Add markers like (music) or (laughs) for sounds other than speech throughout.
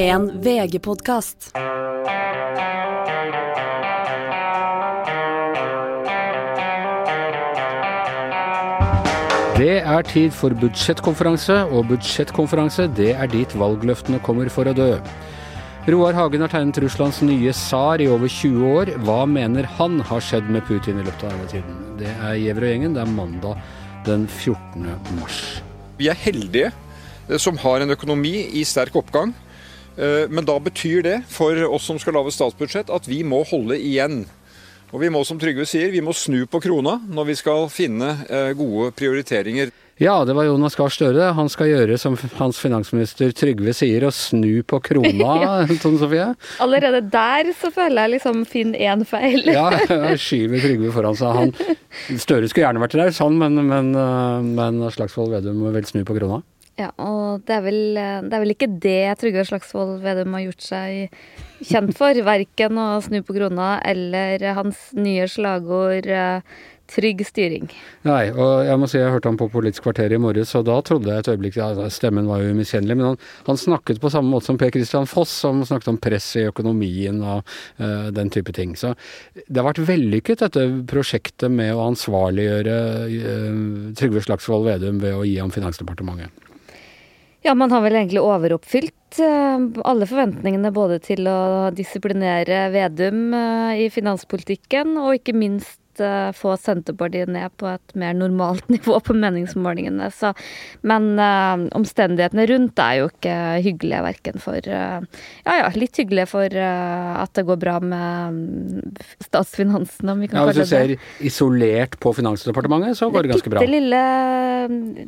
En VG-podkast. Det er tid for budsjettkonferanse, og budsjettkonferanse det er dit valgløftene kommer for å dø. Roar Hagen har tegnet Russlands nye tsar i over 20 år. Hva mener han har skjedd med Putin i løpet av denne tiden? Det er Gjever og gjengen. Det er mandag den 14. mars. Vi er heldige eh, som har en økonomi i sterk oppgang. Eh, Men da betyr det for oss som skal lage statsbudsjett, at vi må holde igjen. Og vi må, som Trygve sier, vi må snu på krona når vi skal finne eh, gode prioriteringer. Ja, det var Jonas Gahr Støre. Han skal gjøre som hans finansminister Trygve sier, å snu på krona, (laughs) (laughs) Tone Sofie. Allerede der så føler jeg liksom finn én feil. Ja, jeg skyver Trygve foran seg. Han, Støre skulle gjerne vært der, sånn, men, men, øh, men Slagsvold Vedum må vel snu på krona. Ja, og det er, vel, det er vel ikke det Trygve Slagsvold Vedum har gjort seg kjent for. (laughs) Verken å snu på krona eller hans nye slagord eh, 'trygg styring'. Nei, og jeg må si jeg hørte ham på Politisk kvarter i morges, og da trodde jeg et øyeblikk ja, Stemmen var jo umiskjennelig, men han, han snakket på samme måte som Per Christian Foss, som snakket om press i økonomien og uh, den type ting. Så det har vært vellykket, dette prosjektet med å ansvarliggjøre uh, Trygve Slagsvold Vedum ved å gi ham Finansdepartementet. Ja, man har vel egentlig overoppfylt eh, alle forventningene både til å disiplinere Vedum eh, i finanspolitikken, og ikke minst eh, få Senterpartiet ned på et mer normalt (laughs) nivå på meningsmålingene. Så, men uh, omstendighetene rundt er jo ikke hyggelige, verken for uh, Ja ja, litt hyggelige for at det går bra med mm, statsfinansene, om vi kan Ja, Hvis du ser isolert på Finansdepartementet, så går det ganske bra. lille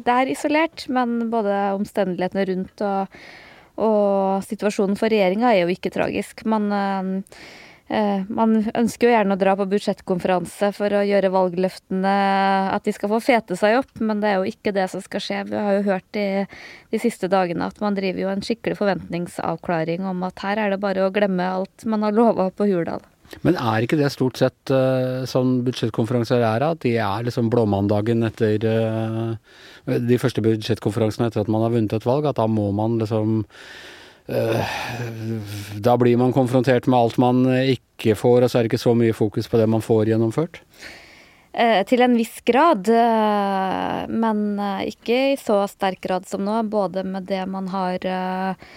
Det er isolert, men både omstendighetene rundt og, og situasjonen for regjeringa er jo ikke tragisk. Man, man ønsker jo gjerne å dra på budsjettkonferanse for å gjøre valgløftene At de skal få fete seg opp, men det er jo ikke det som skal skje. Vi har jo hørt i de siste dagene at man driver jo en skikkelig forventningsavklaring om at her er det bare å glemme alt man har lova på Hurdal. Men er ikke det stort sett uh, sånn budsjettkonferanser er, at de er liksom blåmandagen etter uh, de første budsjettkonferansene etter at man har vunnet et valg, at da må man liksom Da blir man konfrontert med alt man ikke får, og så er det ikke så mye fokus på det man får gjennomført? Eh, til en viss grad, eh, men eh, ikke i så sterk grad som nå. Både med det man har eh,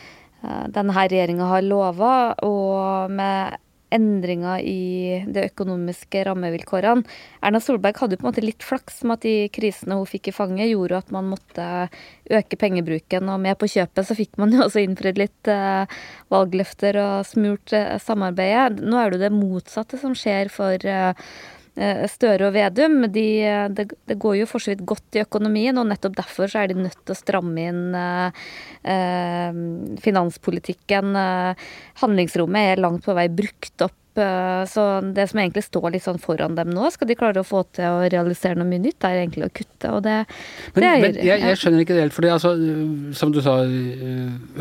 eh, denne regjeringa har lova, og med endringer i de økonomiske rammevilkårene. Erna Solberg hadde på en måte litt flaks med at de krisene hun fikk i fanget, gjorde at man måtte øke pengebruken. Og med på kjøpet så fikk man jo også innfridd litt eh, valgløfter og smurt eh, samarbeidet. Nå er det jo det motsatte som skjer for eh, Støre og Vedum. De, det, det går jo for så vidt godt i økonomien, og nettopp derfor så er de nødt til å stramme inn eh, eh, finanspolitikken. Eh, handlingsrommet er langt på vei brukt opp. Eh, Så det som egentlig står litt sånn foran dem nå, skal de klare å få til å realisere noe mye nytt, er egentlig å kutte. Og det, Men, det er, men jeg, jeg skjønner ikke det helt, fordi altså, som du sa,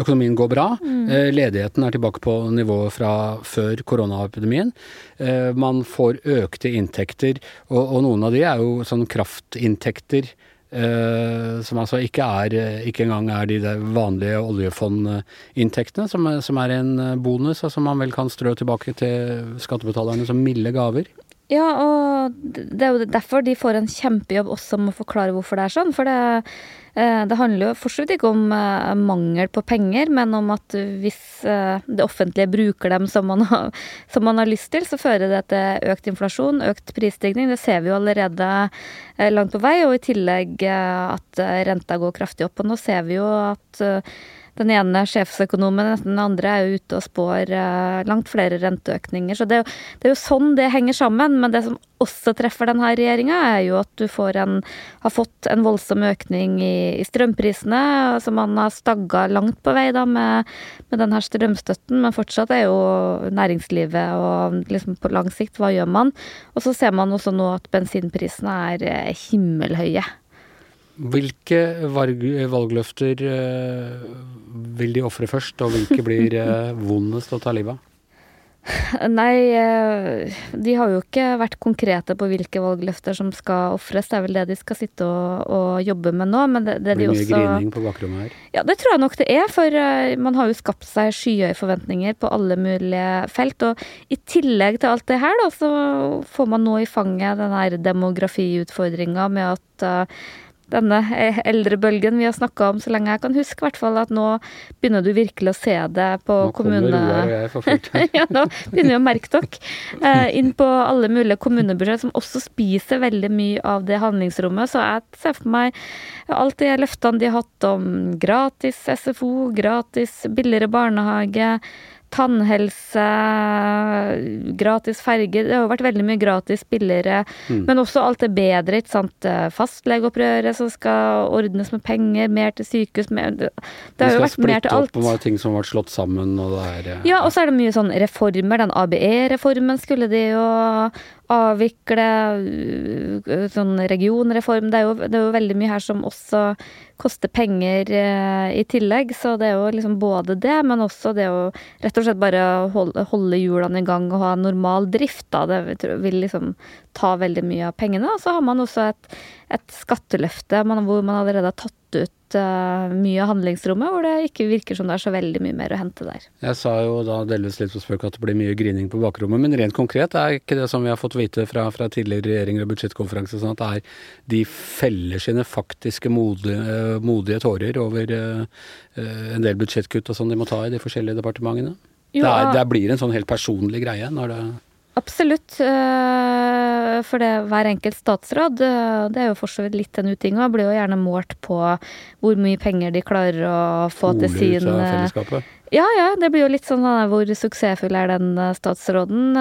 økonomien går bra. Mm. Ledigheten er tilbake på nivået fra før koronaepidemien. Eh, Man får økte inntekter, og, og noen av de er jo sånn kraftinntekter. Eh, som altså ikke er ikke engang er de vanlige oljefondinntektene, som, som er en eh, bonus, og som man vel kan strø tilbake til skattebetalerne som milde gaver. Ja, og det er jo derfor de får en kjempejobb også med å forklare hvorfor det er sånn. For det, eh, det handler jo for så vidt ikke om eh, mangel på penger, men om at hvis eh, det offentlige bruker dem som man, har, som man har lyst til, så fører det til økt inflasjon, økt prisstigning. Det ser vi jo allerede langt på vei, og i tillegg at renta går kraftig opp. Og nå ser vi jo at den ene sjefsøkonomen etter den andre er ute og spår eh, langt flere renteøkninger. Så det, er jo- det er jo sånn det henger sammen. Men det som også treffer denne regjeringa, er jo at du en, har fått en voldsom økning i, i strømprisene, som man har stagga langt på vei da med, med denne strømstøtten. Men fortsatt er jo næringslivet og liksom på lang sikt, hva gjør man? Og så ser man også nå at bensinprisene er eh, himmelhøye. Hvilke valgløfter eh, vil de ofre først, og hvilke blir eh, (laughs) vondest å ta livet av? Nei, eh, de har jo ikke vært konkrete på hvilke valgløfter som skal ofres. Det er vel det de skal sitte og, og jobbe med nå. Men det, det Det de blir mye også grining på bakrommet her. Ja, det tror jeg nok det er, for man har jo skapt seg skyhøye forventninger på alle mulige felt. Og i tillegg til alt det her, da, så får man nå i fanget den her demografiutfordringa med at denne eldrebølgen vi har snakka om så lenge jeg kan huske, i hvert fall at nå begynner du virkelig å se det på Nå kommune... (laughs) Ja, nå begynner vi å merke dere. Eh, inn på alle mulige kommunebudsjett, som også spiser veldig mye av det handlingsrommet. Så jeg ser for meg alt de løftene de har hatt om gratis SFO, gratis billigere barnehage, tannhelse, gratis ferge. Det har jo vært veldig mye gratis billigere, Mm. men også alt er bedre, ikke sant. Eh, Fastlegeopprøret som skal ordnes med penger, mer til sykehus, mer Det, det har jo vært mer til alt. Det skal splitte opp om ting som har vært slått sammen, og det er ja. Ja, og så er det mye sånn reformer. Den ABE-reformen skulle de jo avvikle. øh, Sånn regionreform. Det er, jo, det er jo veldig mye her som også koster penger eh, i tillegg. Så det er jo liksom både det, men også det å rett og slett bare holde, holde hjulene i gang og ha normal drift. Da. Det vil liksom ta veldig mye av pengene. Og så har man også et, et skatteløfte man, hvor man allerede har tatt ut eh, mye av handlingsrommet, hvor det ikke virker som det er så veldig mye mer å hente der. Jeg sa jo da delvis litt på spøk at det blir mye grining på bakrommet, men rent konkret er ikke det som vi har fått vite fra, fra tidligere regjeringer og budsjettkonferanser, sånn at er de feller sine faktiske modige, eh, modige tårer over eh, en del budsjettkutt og sånn de må ta i de forskjellige departementene? Jo, det, er, det blir en sånn helt personlig greie når det Absolutt. øh, For det, hver enkelt statsråd, øh, det er jo for så vidt litt en uting, og blir jo gjerne målt på hvor mye penger de klarer å få til holer sin ut av øh, fellesskapet. Ja, ja, det blir jo litt sånn hvor suksessfull er den statsråden,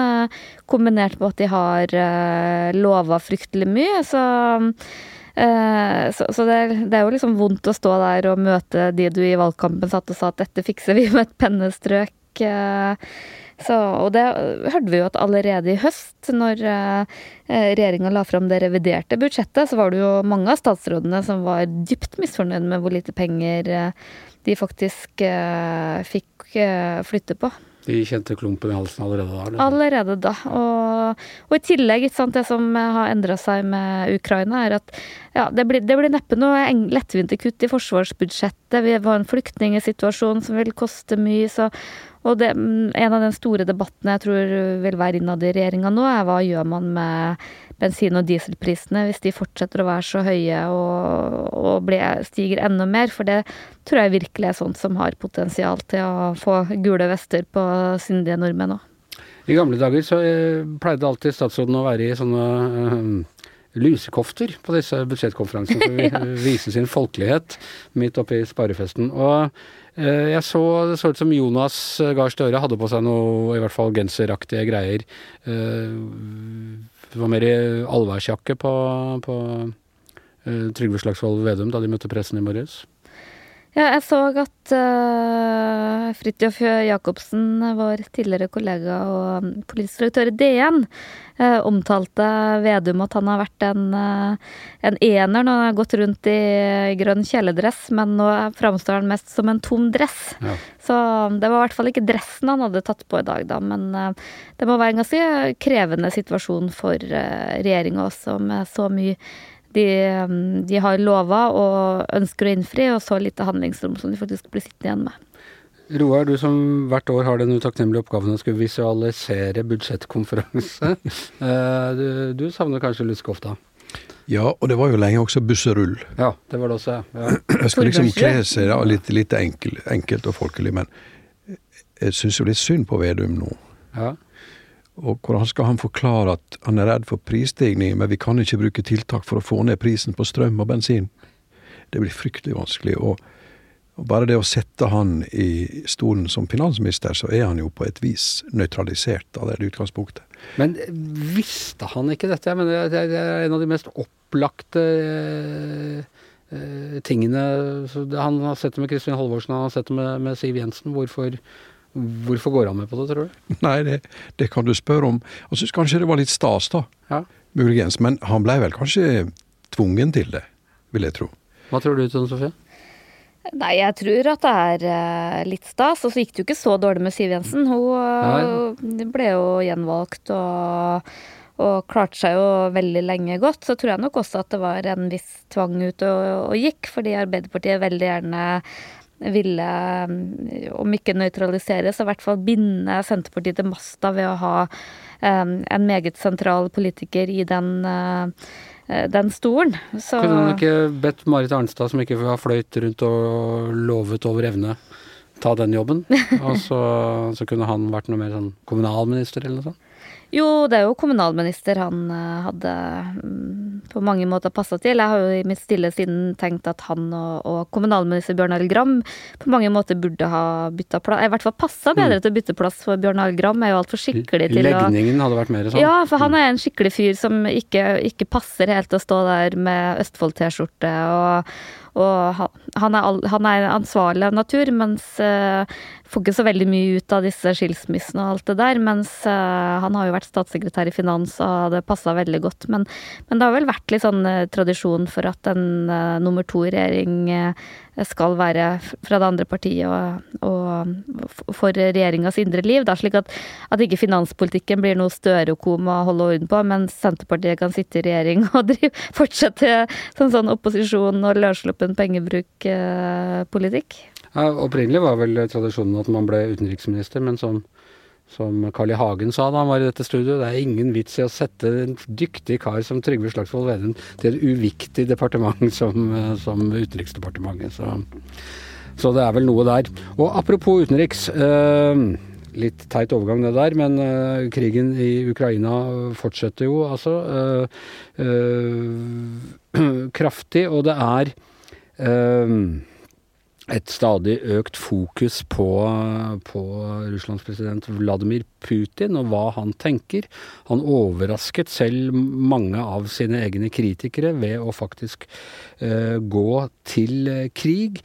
kombinert med at de har lova fryktelig mye, så så, så det, er, det er jo liksom vondt å stå der og møte de du i valgkampen satt og sa at dette fikser vi med et pennestrøk. Så, og det hørte vi jo at allerede i høst, når eh, regjeringa la fram det reviderte budsjettet, så var det jo mange av statsrådene som var dypt misfornøyd med hvor lite penger eh, de faktisk eh, fikk flytte på. De kjente klumpen i halsen allerede da. eller? Allerede da. Og, og i tillegg, sant, det som har endra seg med Ukraina, er at ja, det blir, det blir neppe noe lettvinte kutt i forsvarsbudsjettet. Vi har en flyktningsituasjon som vil koste mye. så og det, mm, en av den store debattene jeg tror vil være innad i regjeringa nå, er hva gjør man med bensin- og dieselprisene hvis de fortsetter å være så høye og, og ble, stiger enda mer? For det tror jeg virkelig er sånt som har potensial til å få gule vester på syndige nordmenn òg. I gamle dager så eh, pleide alltid statsråden å være i sånne eh, lusekofter på disse budsjettkonferansene for (laughs) å vise sin folkelighet midt oppi sparefesten. Og eh, jeg så det så ut som Jonas Gahr Støre hadde på seg noe i hvert fall genseraktige greier. Eh, det var mer i allværsjakke på, på eh, Trygve Slagsvold Vedum da de møtte pressen i morges. Ja, jeg så at uh, Fridtjof Jacobsen, vår tidligere kollega og um, politisk direktør i DN, uh, omtalte Vedum at han har vært en, uh, en ener når han har gått rundt i grønn kjeledress, men nå framstår han mest som en tom dress. Ja. Så um, det var i hvert fall ikke dressen han hadde tatt på i dag, da. Men uh, det må være en ganske krevende situasjon for uh, regjeringa også, med så mye de, um, de har lova og ønsker å innfri, og så lite handlingsrom som de faktisk blir sittende igjen med. Roar, du som hvert år har den utakknemlige oppgaven å skulle visualisere budsjettkonferanse. (laughs) Eh, du, du savner kanskje Luskofta? Ja, og det var jo lenge også busserull. Ja, det var det også, ja. ja. (clears throat) Jeg skal liksom kle seg da, litt, litt enkel, enkelt og folkelig, men jeg syns jo litt synd på Vedum nå. ja. Og hvordan skal han forklare at han er redd for prisstigning, men vi kan ikke bruke tiltak for å få ned prisen på strøm og bensin? Det blir fryktelig vanskelig. Og, og bare det å sette han i stolen som finansminister, så er han jo på et vis nøytralisert av det utgangspunktet. Men visste han ikke dette? Jeg mener, det er- en av de mest opplagte eh, eh, tingene Han har sett det med Kristin Halvorsen, han har sett det med, med Siv Jensen. Hvorfor, hvorfor går han med på det, tror du? Nei, det, det kan du spørre om. Jeg syns kanskje det var litt stas, da. Ja. Muligens. Men han blei vel kanskje tvungen til det, vil jeg tro. Hva tror du, Tone Sofie? Nei, jeg tror at det er eh, litt stas. Og så gikk det jo ikke så dårlig med Siv Jensen. Hun Nei. ble jo gjenvalgt og, og klarte seg jo veldig lenge godt. Så tror jeg nok også at det var en viss tvang ute og, og gikk, fordi Arbeiderpartiet veldig gjerne ville, eh, om ikke nøytralisere, så i hvert fall binde Senterpartiet til masta ved å ha um, en meget sentral politiker i den Eh, den stolen. Så Kunne han ikke bedt Marit Arnstad, som ikke har fløyt rundt og lovet over evne, ta den jobben? (laughs) og så, så kunne han vært noe mer sånn kommunalminister eller noe sånt? Jo, det er jo kommunalminister han eh, hadde mm, på mange måter passa til. Jeg har jo i mitt stille sinn tenkt at han og, og kommunalminister Bjørn Arild Gram på mange måter burde ha bytta plass. I hvert fall passa bedre mm. til å bytte plass, for Bjørn Arild Gram er jo altfor skikkelig til Legningen å Legningen hadde vært mer sånn? Ja, for han mm. er en skikkelig fyr som ikke, ikke passer helt å stå der med Østfold-T-skjorte og og han er, han er, ansvarlig av natur, mens uh, får ikke så veldig mye ut av disse skilsmissene og alt det der. Mens uh, han har jo vært statssekretær i finans, og det passa veldig godt. Men, men, det har vel vært litt sånn uh, tradisjon for at en uh, nummer to-regjering skal være fra det andre partiet og, og for regjeringas indre liv. Da, slik at, at ikke finanspolitikken blir noe Støre-kom å holde orden på, mens Senterpartiet kan sitte i regjering (laughs) og drive, fortsette som sånn opposisjon og løssluppen pengebrukpolitikk. Ja, opprinnelig var vel tradisjonen at man ble utenriksminister, men som som Carl I. Hagen sa da han var i dette studioet, det er ingen vits i å sette en dyktig kar som Trygve Slagsvold Vedum til et uviktig departement som, som Utenriksdepartementet. Så, så, det er vel noe der. Og apropos utenriks. Øh, litt teit overgang det der, men uh, krigen i Ukraina fortsetter jo altså uh, uh, (clears throat) kraftig, og det er eh, et stadig økt fokus på, på, Russlands president Vladimir Putin og hva han tenker. Han overrasket selv mange av sine egne kritikere ved å faktisk uh, gå til krig.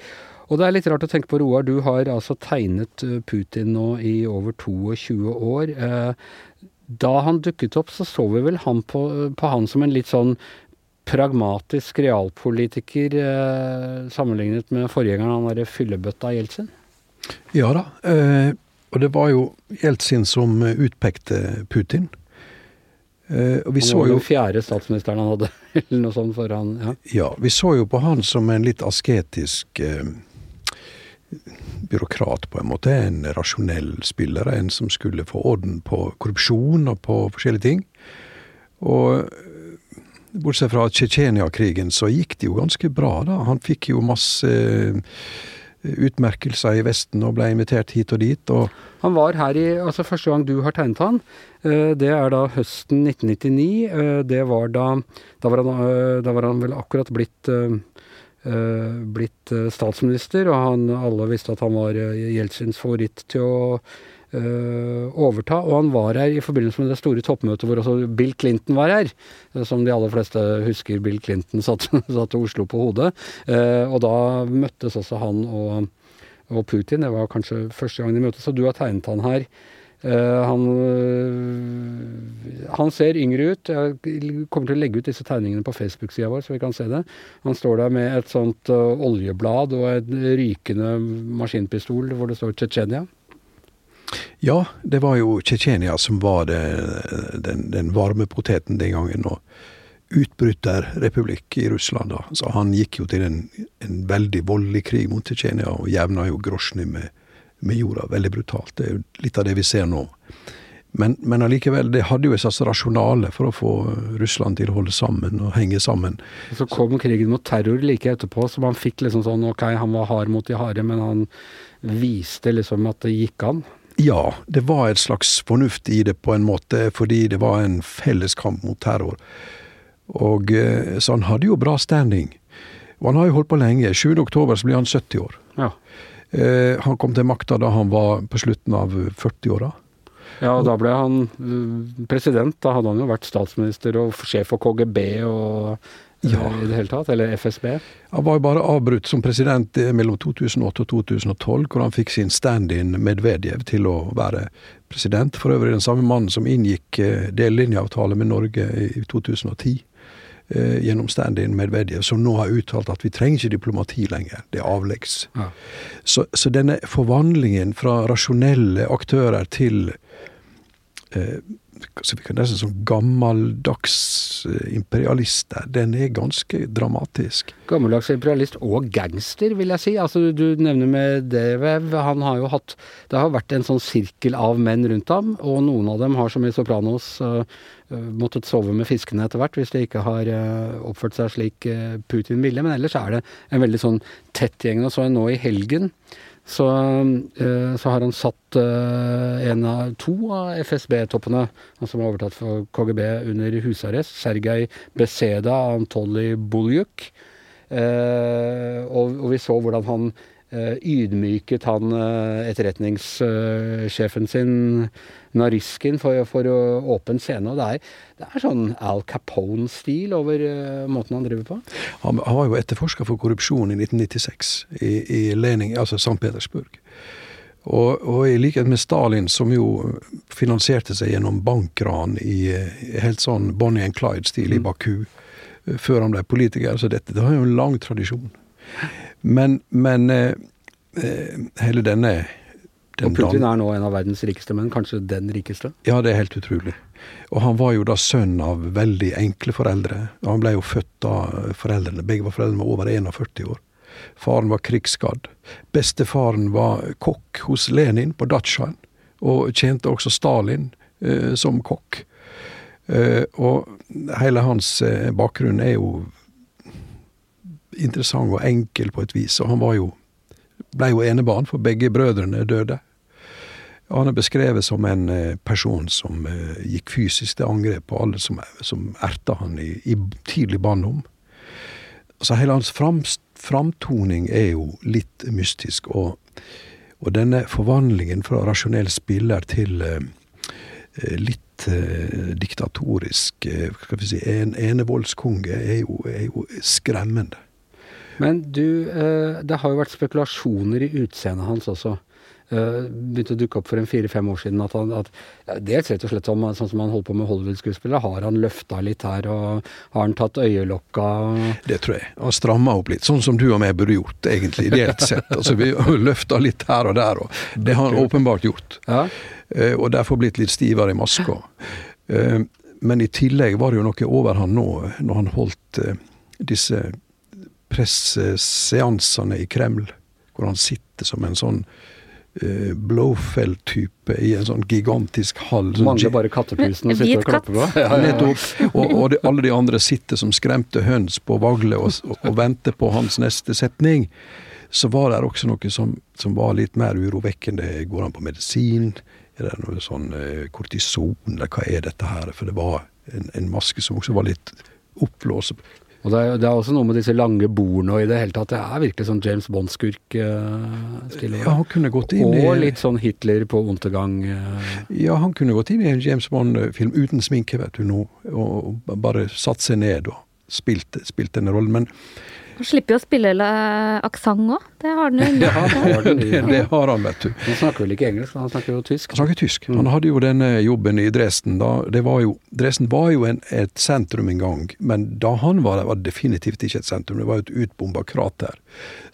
Og det er litt rart å tenke på, Roar, du har altså tegnet eh, Putin nå i over 22 år. Uh, da han dukket opp, så så vi vel han på, på han som en litt sånn pragmatisk realpolitiker eh, sammenlignet med forgjengeren, han derre fyllebøtta Jeltsin? Ja da, eh, og det var jo Jeltsin som utpekte Putin. Eh, og vi han var jo den fjerde statsministeren han hadde, (laughs) eller noe sånt foran ja. ja, vi så jo på han som en litt asketisk eh, byråkrat, på en måte. En rasjonell spiller, en som skulle få orden på korrupsjon og på forskjellige ting. Og Bortsett fra Tsjetsjenia-krigen, så gikk det jo ganske bra, da. Han fikk jo masse eh, utmerkelser i Vesten og ble invitert hit og dit. Og han var her i Altså, første gang du har tegnet han, eh, det er da høsten 1999. Eh, det var da Da var han, da var han vel akkurat blitt blitt statsminister, og han, alle visste at han var Jeltsins favoritt til å overta. Og han var her i forbindelse med det store toppmøtet hvor også Bill Clinton var her. Eh, som de aller fleste husker Bill Clinton satte, satt (laughs) Oslo på hodet. Uh, og da møttes også han og, og, Putin. Det var kanskje første gang de møttes. Så du har tegnet han her. Han, han, ser yngre ut. Jeg kommer til å legge ut disse tegningene på Facebook-sida vår, så vi kan se det. Han står der med et sånt oljeblad og en rykende maskinpistol hvor det står Tsjetsjenia. Ja, det var jo Tsjetsjenia som var det, den, den, varme poteten den gangen. og Utbryterrepublikk i Russland, da. Så han gikk jo til en, en veldig voldelig krig mot Tsjetsjenia og jevna jo Grosjny med, med, jorda. Veldig brutalt. Det er jo litt av det vi ser nå. Men, men allikevel, det hadde jo et slags rasjonale for å få Russland til å holde sammen og henge sammen. Så kom krigen mot terror like etterpå, så man fikk liksom sånn ok, han var hard mot de harde, men han viste liksom at det gikk an. Ja, det var et slags fornuft i det på en måte, fordi det var en felles kamp mot terror. Og eh, Så han hadde jo bra standing. Og han har jo holdt på lenge. 7. oktober så blir han 70 år. Ja. Eh, han kom til makta da han var på slutten av 40-åra. Ja, og da ble han eh, president. Da hadde han jo vært statsminister og sjef for KGB og ja. i det hele tatt? Eller FSB? Han var jo bare avbrutt som president mellom 2008 og 2012, hvor han fikk sin stand-in Medvedev til å være president. For øvrig den samme mannen som inngikk dellinjeavtale delelinjeavtale med Norge i 2010. eh, gjennom stand-in Medvedev, som nå har uttalt at vi trenger ikke diplomati lenger, det er avleggs. Ja. Så, så denne forvandlingen fra rasjonelle aktører til eh, så vi kan nesten sånn gammeldags imperialist der. den er ganske dramatisk. Gammeldags imperialist og gangster, vil jeg si. Altså, du nevner med Devev. Han har jo hatt Det har vært en sånn sirkel av menn rundt ham, og noen av dem har, som i Sopranos, uh, måttet sove med fiskene etter hvert, hvis de ikke har oppført seg slik Putin ville. Men ellers er det en veldig sånn tett gjeng. Og så en nå i helgen så, eh, så, har han satt eh, en av to av FSB-toppene, han som har overtatt for KGB, under husarrest. Sergej Beseda og Antolij Buljuk. Eh, og, og, vi så hvordan han ydmyket han etterretningssjefen sin, Nariskin, for, for åpen scene. Og det er, det er sånn Al Capone-stil over måten han driver på. Han, han var jo etterforska for korrupsjon i 1996 i, i Lening, altså St. Petersburg. Og, og, i likhet med Stalin, som jo finansierte seg gjennom bankran i, helt sånn Bonnie and Clyde-stil i Baku, før han ble politiker. Så dette det har jo en lang tradisjon. Men, men eh, eh, hele denne Og Putin er nå en av verdens rikeste menn, kanskje den rikeste? Ja, det er helt utrolig. Og han var jo da sønn av veldig enkle foreldre. Han ble jo født av foreldrene Begge var foreldrene var over 41 år. Faren var krigsskadd. Bestefaren var kokk hos Lenin på Datsjaen, og tjente også Stalin eh, som kokk. Eh, og hele hans eh, bakgrunn er jo interessant og enkel på et vis. Og han var jo, ble jo enebarn, for begge brødrene døde. Han er beskrevet som en eh, person som uh, gikk fysisk til angrep på alle som, som erta han i, i tidlig barndom. Så hele hans fram, framtoning er jo litt mystisk. Og, og, denne forvandlingen fra rasjonell spiller til uh, litt eh, diktatorisk skal vi si, en, enevoldskonge er jo, er jo skremmende. Men du, eh, det har jo vært spekulasjoner i utseendet hans også. Uh, begynte å dukke opp for en fire-fem år siden at han at, Dels rett og slett om, sånn som han holdt på med Hollywood-skuespillere. Har han løfta litt her, og har han tatt øyelokka? Det tror jeg. Han stramma opp litt, sånn som du og meg burde gjort, egentlig, ideelt sett. (laughs) altså Vi løfta litt her og der, og det har han åpenbart gjort. Ja. Uh, og derfor blitt litt stivere i maska. Men i tillegg var det jo noe over han nå, når han holdt disse presseseansene i Kreml, hvor han sitter som en sånn uh, Blowfell-type i en sånn gigantisk hall. Sånn Mangler bare kattepusen å sitte og klappe på. Ja, ja, ja. Og, og de, alle de andre sitter som skremte høns på vagle og, og, og venter på hans neste setning. Så var det også noe som, som var litt mer urovekkende. Går han på medisin? Er det noe sånn uh, kortison, eller hva er dette her? For det var en, en maske som også var litt oppblåst. Og det er, det er, også noe med disse lange bordene og i det hele tatt. Det er virkelig sånn James Bond-skurk. Uh, ja, han kunne gått inn i... og litt sånn Hitler på ondergang. Uh... Ja, han kunne gått inn i en James Bond-film uten sminke, vet du nå. Og bare satt seg ned og spilt, spilt denne rollen. Men han slipper jo å spille aksent òg. Det har han jo. (laughs) ja, det, det, det, har han, vet du. Han snakker vel ikke engelsk, han snakker jo tysk? Han snakker tysk. Han hadde jo denne jobben i Dresden. Da, det var jo, Dresden var jo en, et sentrum en gang, men da han var der, var det definitivt ikke et sentrum. Det var jo et utbomba krater.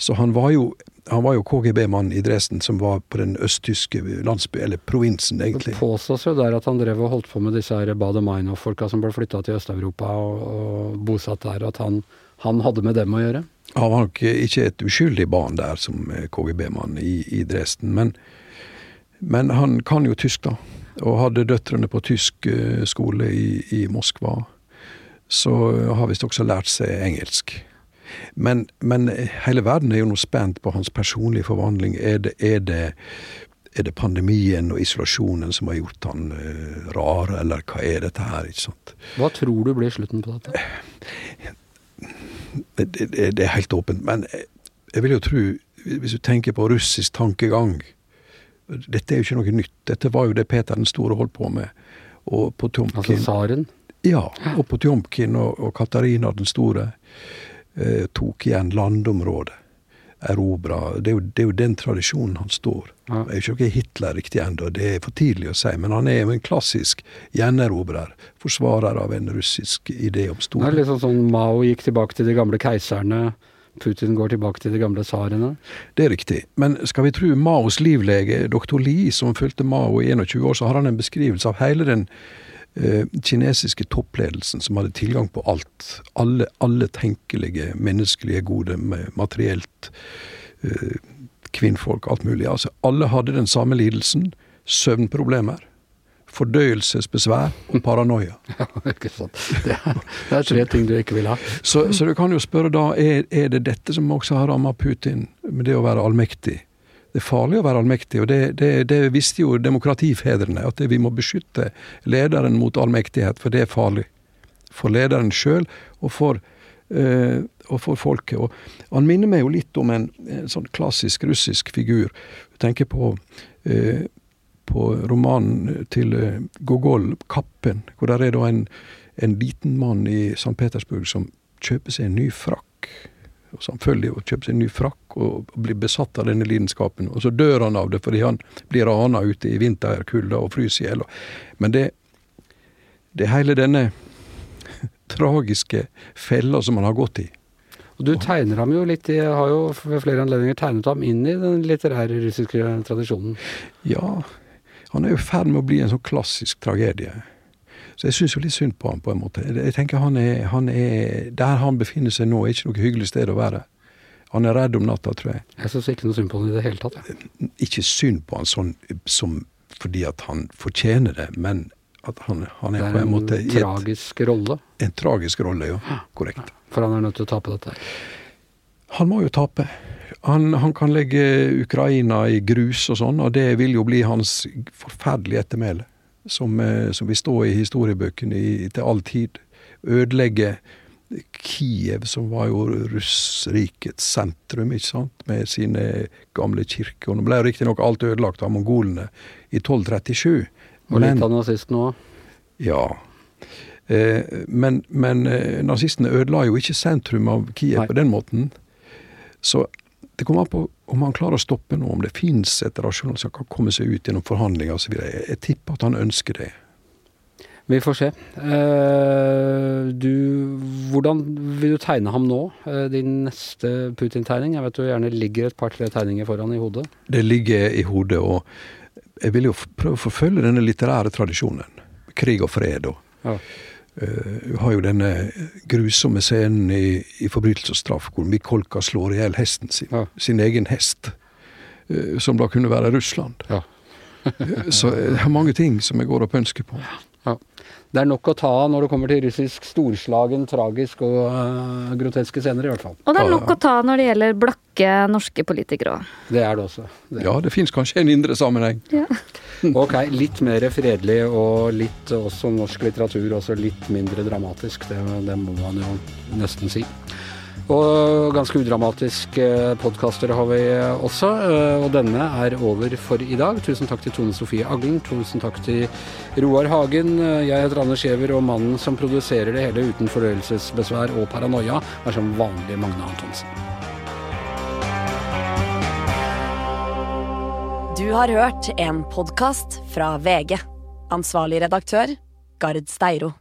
Så han var jo han var jo KGB-mann i Dresden, som var på den østtyske landsby, eller provinsen, egentlig. Det påstås jo der at han drev og holdt på med disse her Baader-Meinhof-folka som ble flytta til Øst-Europa og, og bosatt der, at han han hadde med dem å gjøre? Han var nok ikke et uskyldig barn der som KGB-mann i, i, Dresden, men, men, han kan jo tysk, da. Og hadde døtrene på tysk uh, skole i, i, Moskva. Så har visst også lært seg engelsk. Men, men, hele verden er jo nå spent på hans personlige forvandling. Er det, er det, er det pandemien og isolasjonen som har gjort han uh, rar, eller hva er dette her? ikke sant? Hva tror du blir slutten på dette? (laughs) det, det, det, er helt åpent. Men jeg vil jo tro, hvis du tenker på russisk tankegang Dette er jo ikke noe nytt. Dette var jo det Peter den store holdt på med. Og Potjomkin Altså tsaren? Ja. Og Potjomkin og, og Katarina den store eh, tok igjen landområdet. erobra. Det, er jo- det er jo den tradisjonen han står. Ja. Jeg er jo ikke Hitler riktig ennå, det er for tidlig å si, men han er jo en klassisk gjenerobrer. Forsvarer av en russisk idé om storhet. litt sånn som Mao gikk tilbake til de gamle keiserne. Putin går tilbake til de gamle tsarene. Det er riktig. Men skal vi tro Maos livlege, doktor Li, som fulgte Mao i 21 år, så har han en beskrivelse av hele den eh, kinesiske toppledelsen som hadde tilgang på alt. Alle, alle tenkelige menneskelige gode, materielt, eh, kvinnfolk, alt mulig. Altså, alle hadde den samme lidelsen. Søvnproblemer. Fordøyelsesbesvær og paranoia. (laughs) Ja, ikke sant. Det er, det er tre ting du ikke vil ha. Så, så du kan jo spørre da, er, er det dette som også har rammet Putin, med det å være allmektig? Det er farlig å være allmektig, og det, det, det visste jo demokratifedrene, at det, vi må beskytte lederen mot allmektighet, for det er farlig. For lederen sjøl og for, eh, og for folket. Og han minner meg jo litt om en, en sånn klassisk russisk figur. Jeg tenker på eh, på romanen til eh, Gogol, 'Kappen', hvor der er da en, en liten mann i St. Petersburg som kjøper seg en ny frakk. Og Samfølge og kjøper seg en ny frakk og og blir besatt av denne lidenskapen. Og så dør han av det fordi han blir rana ute i vinterkulda og fryser i hjel. Men det, det hele denne (laughs) tragiske fella som han har gått i. Og du tegner ham jo litt i, har jo ved flere anledninger tegnet ham inn i den litterære russiske tradisjonen. Ja, han er jo i ferd med å bli en sånn klassisk tragedie. Så jeg syns jo litt synd på han på en måte. Jeg tenker han er, han er Der han befinner seg nå, er ikke noe hyggelig sted å være. Han er redd om natta, tror jeg. Jeg syns ikke noe synd på han i det hele tatt. Ja. Ikke synd på han sånn som fordi at han fortjener det, men at han, han er er på en måte Det i et, tragisk rolle, en tragisk rolle, ja. Korrekt. For han er nødt til å tape dette. Han må jo tape. Han, han kan legge Ukraina i grus og sånn, og det vil jo bli hans forferdelige ettermæle. Som, eh, som vil stå i historiebøkene til all tid. Ødelegge Kiev, som var jo russrikets sentrum, ikke sant, med sine gamle kirker. Og nå ble riktignok alt ødelagt av mongolene i 1237. Og litt av nazistene òg. Ja. Eh, men men eh, nazistene ødela jo ikke sentrum av Kiev Nei. på den måten. Så det kommer an på om han klarer å stoppe nå, om det fins et rasjonalt som kan komme seg ut gjennom forhandlinger osv. Jeg, tipper at han ønsker det. Vi får se. Eh, du, hvordan vil du tegne ham nå? Din neste Putin-tegning? Jeg vet du gjerne ligger et par-tre tegninger foran i hodet. Det ligger i hodet, og jeg vil jo prøve å forfølge denne litterære tradisjonen. Krig og fred. og Ja. Vi har jo denne grusomme scenen i, i 'Forbrytelse og straff', hvor Mikolka slår i hjel hesten sin. Ja. Sin egen hest. Uh, Som da kunne være Russland. Ja. (laughs) Eh, Så det er mange ting som jeg går og pønsker på. Ja. Det er nok å ta av når det kommer til russisk storslagen, tragisk og uh, groteske scener, i hvert fall. Og det er nok å ta når det gjelder blakke norske politikere òg. Det er det også. Det. Ja, det fins kanskje en indre sammenheng. (laughs) Ok, litt mer fredelig og litt også norsk litteratur, også litt mindre dramatisk. Det, det må man jo nesten si. Og ganske udramatiske podkaster har vi også, eh, og denne er over for i dag. Tusen takk til Tone Sofie Aglen, tusen takk til Roar Hagen. Jeg heter Anders Giæver, og mannen som produserer det hele uten fordøyelsesbesvær og paranoia, er som vanlig Magne Antonsen. Du har hørt en podkast fra VG. Ansvarlig redaktør, Gard Steiro.